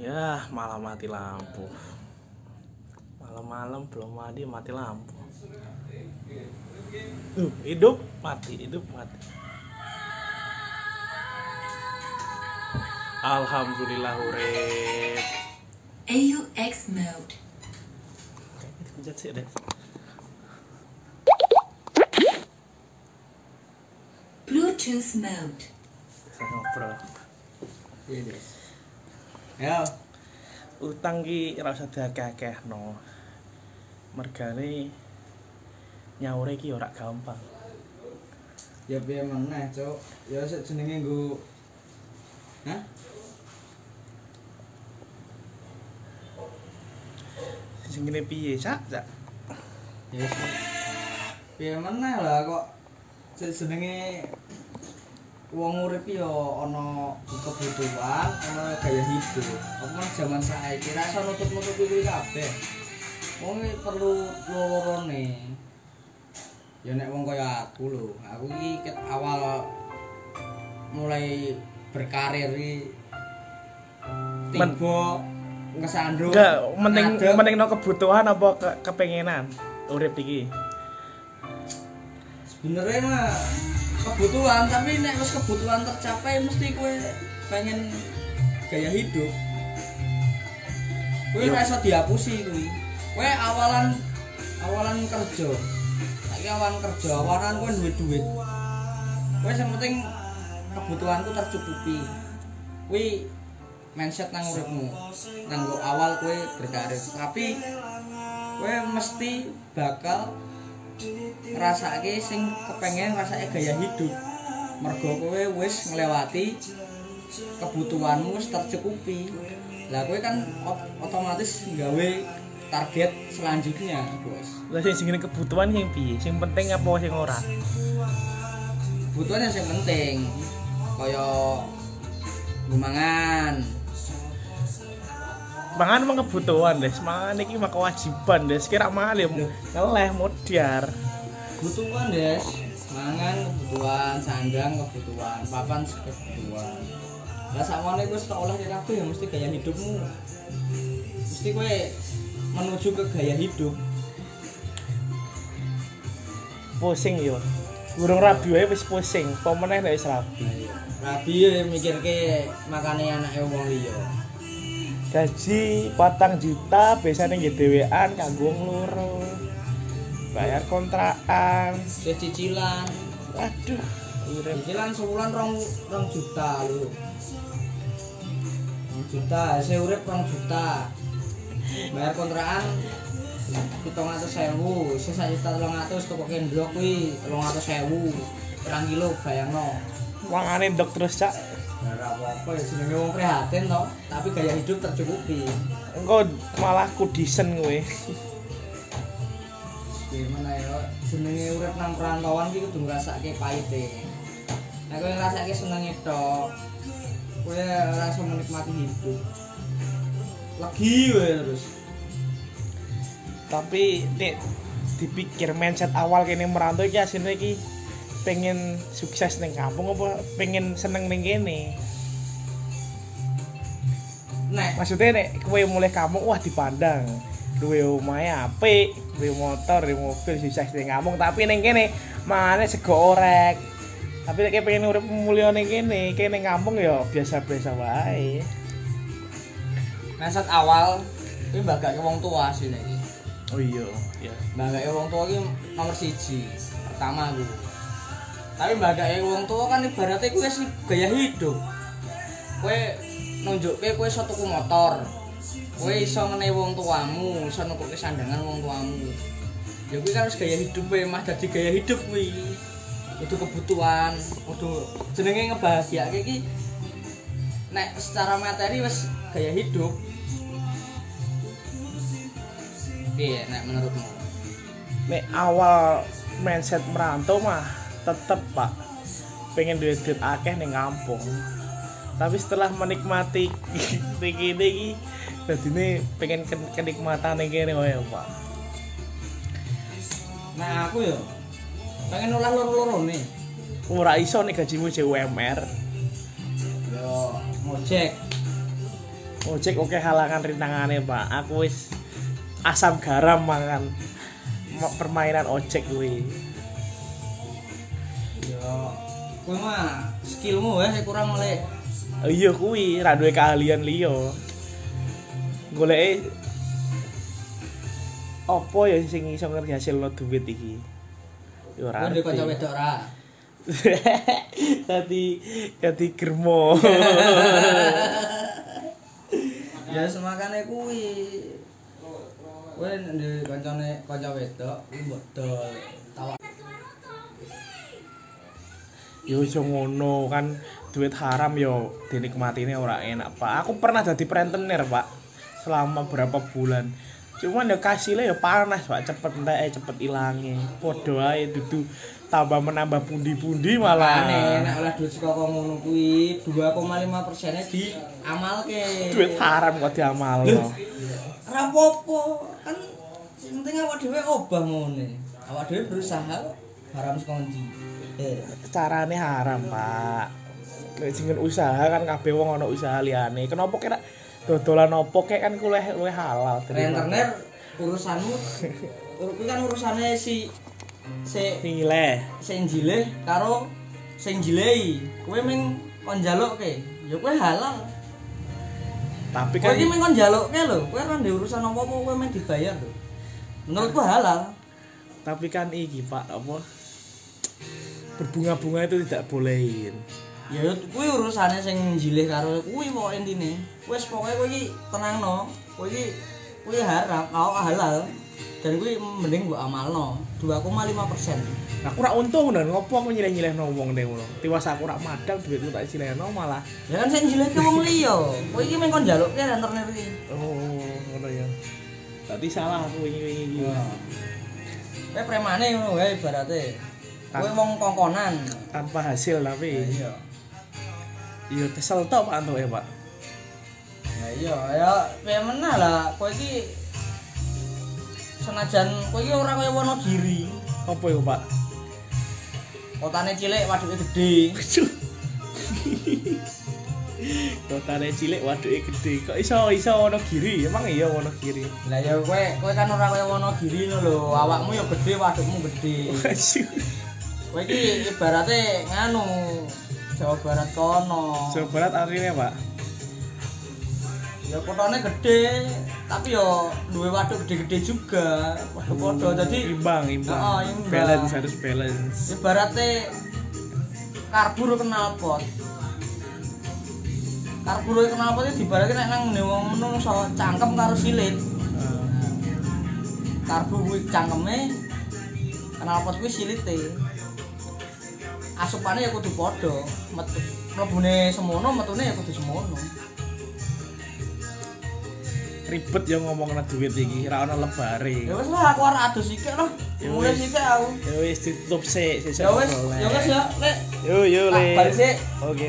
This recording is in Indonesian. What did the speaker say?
Ya, malah mati lampu. Malam-malam belum mandi mati lampu. Uh, hidup mati, hidup mati. Alhamdulillah urip. AUX mode. Bluetooth mode. Saya ngobrol. Des. Ya, Utang ki ora usah diakeh-akehno. Mergane nyaure ki ora gampang. ya piye meneh, Cuk. Ya sik jenenge nggo Hah? Ngene piye, Cak? Cak. Ya. Piye meneh lah kok sik jenenge wong urip ya ana kebutuhan, ana gaya hidup. Apa men jaman saiki ra iso nutup-nutupi kuwi kabeh. Wong perlu lorone. Ya nek wong kaya aku lho, aku iki ket awal mulai berkarir iki tiba kesandung. Enggak, mending mending no kebutuhan apa ke, kepengenan urip iki. sebenarnya mah kebutuhan tapi nek wis kebutuhan tercapai mesti kue pengen gaya hidup. Kue ora iso dihapusi kuwi. Kue awalan awalan kerja. Saiki awalan kerja awalan kue duwe duit. Kue yang penting kebutuhanku tercukupi. Kuwi mindset nang uripmu. Nang awal kue berkarir. Tapi kue mesti bakal ngrasake sing kepengen ngrasake gaya hidup mergo kowe wis nglewati kebutuhanmu wis tercukupi lah kowe kan ot- otomatis nggawe target selanjutnya bos Lah sing sing kebutuhan yang piye? Sing penting apa sing ora? kebutuhan yang sing penting kaya gumangan Mangan emang kebutuhan, Des. Mangan iki mah kewajiban, Des. Kira mangan ya ngeleh modiar. kebutuhan des mangan kebutuhan sandang kebutuhan papan kebutuhan lah sakmene kowe tak olah kabeh ya mesti gaya hidupmu mesti kowe menuju ke gaya hidup Pusing yo. Burung rabi wae wis pusing, apa meneh nek wis rabi. rabi ya mikirke makane anake wong liya Gaji patang juta biasanya nggih dhewean kanggo ngloro. Bayar kontrakan. wis cicilan. Aduh, urip cicilan sebulan rong rong juta lho. Rong juta saya urip rong juta. Bayar kontrakan pitung atus sewu. Sisa juta telung atus toko kendrok kuwi telung atus sewu. Pirang kilo bayangno mangane ndok terus cak. Ora apa-apa ya jenenge wong prihatin to, tapi gaya hidup tercukupi. Engko malah kudisen kowe. Gimana ya, jenenge urip nang perantauan iki kudu ngrasake pahite. Nek kowe ngrasake senenge tok, kowe ora iso menikmati hidup. Lagi wae terus. Tapi nek dipikir mindset awal kene merantau iki asline iki pengen sukses ning kampung apa pengen seneng ning kene. Nek Maksudnya nek kowe mulai kampung wah dipandang duwe omahe apik, duwe motor, duwe mobil sukses ning kampung tapi ning kene mangane sego orek. Tapi nek kowe pengen urip mulya ning kene, kene ning kampung ya biasa-biasa wae. mindset awal kuwi mbagake wong tua sih nek iki. Oh iya, iya. Mbagake wong tua iki nomor siji. Pertama ku. Tapi mbagake wong tua kan ibaratnya kuwi wis gaya hidup. Kowe nunjukke kowe iso tuku motor. Kowe iso ngene wong tuamu, iso nukuke sandangan wong tuamu. Ya kuwi kan wis gaya hidup kowe mah dadi gaya hidup kuwi. Kudu kebutuhan, kudu jenenge ngebahagiake iki nek secara materi wis gaya hidup. Piye nek menurutmu? Nek awal mindset merantau mah tetep pak pengen duit duit akeh ning kampung. Tapi setelah menikmati ning kene iki dadine pengen ken- kenikmatan ning kene wae pak. Nah aku ya pengen olah loro-loro nih. Ora iso nih gajimu UMR. Yo ngojek. ojek oke halangan rintangane pak aku wis asam garam mangan Ma- permainan ojek kuwi Ya, kowe mah skillmu ya kurang oleh iya kuwi ra duwe keahlian liya goleke opo ya sing iso ngerjasilno duit iki ya ora kowe kanca ngerti. wedok ra. Dadi dadi germo. Ya semakane kuwi. Kowe ndek kancane kanca wedok kuwi mbok dol. Tawa Yo iso ngono kan duit haram yo dinikmatine ora enak, Pak. Aku pernah jadi rentenir, Pak. Selama berapa bulan. Cuman ya kasile ya panas, Pak. Cepet entek cepet ilange. Padha ae dudu tambah menambah pundi-pundi malah. Makane nek oleh duit saka ngono kuwi 2,5 persennya diamalke. Duit haram kok diamalno. Ora apa-apa, kan penting awak dhewe obah ngene. Awak dhewe berusaha haram saka ndi. Eh, Carane haram, Pak. Nek jeneng usaha kan kabeh wong ana usaha liyane. Kenapa kira dodolan opo kek kan luwih luwih halal. rentenir urusanmu ur- kuwi kan urusane si si Nilai. sing jileh karo sing jilehi. Kowe ming kon njalukke, ya kowe halal. Tapi Kowe kan iki ming kon njalukke lho, kowe ora ndek urusan apa-apa kowe ming dibayar lho. Menurutku halal. tapi kan iki Pak apa berbunga-bunga itu tidak bolehin. Ya kuwi urusane sing jileh karo kuwi pokoke intine. Wis pokoke kowe iki tenangno. Kowe iki kuwi haram, oh, halal. Dan kuwi mending mbok amalno. 2,5%. Aku ora untung dan ngopo aku nyileh-nyileh wong ning ngono. Tiwas aku ora madang duitku tak silehno malah. Ya kan sing jilehke wong liya. Kowe iki meng kon njalukke rentenir iki. Oh, ngono ya. Tadi salah aku wingi-wingi iki. Kowe premane ngono wae ibarate. Kowe wong kongkonan. Tanpa hasil tapi Iya. iya kesel tok Pak Anto ya, Pak. Ya iya, ya piye menah lah. Kowe iki senajan kowe iki ora kaya Wonogiri. Apa ya, Pak? Kotane cilik, waduke gede. Kotane cilik waduke gede. Kok iso iso Wonogiri? Emang iya Wonogiri. Lah ya kowe kowe kan ora kaya Wonogiri lho. Awakmu ya gede, wadukmu gede. Kowe iki ibarate nganu Jawa Barat kono. Jawa Barat artinya, Pak. Ya kotane gede, tapi yo duwe waduk gede-gede juga. Padha-padha dadi imbang, imbang. Oh, imbang. Balance harus balance. ibarate karbur kenal pot. Karbur kenal pot iki dibarake nek nang ngene wong menungso cangkem karo silit. Eh, Karbu kuwi cangkeme kenal pot kuwi silite. Asupane ya kudu padha, metu mlebune semono, metune ya kudu semono. ribet ya ngomong duit iki, ra ono lebare. Ya wis lah aku arek adus sithik lah. Ya Mulai sithik aku. Ya wis ditutup sik, sesuk Ya wis, ya wis ya, Lek. Yo yo Tak le. balik sik. Oke.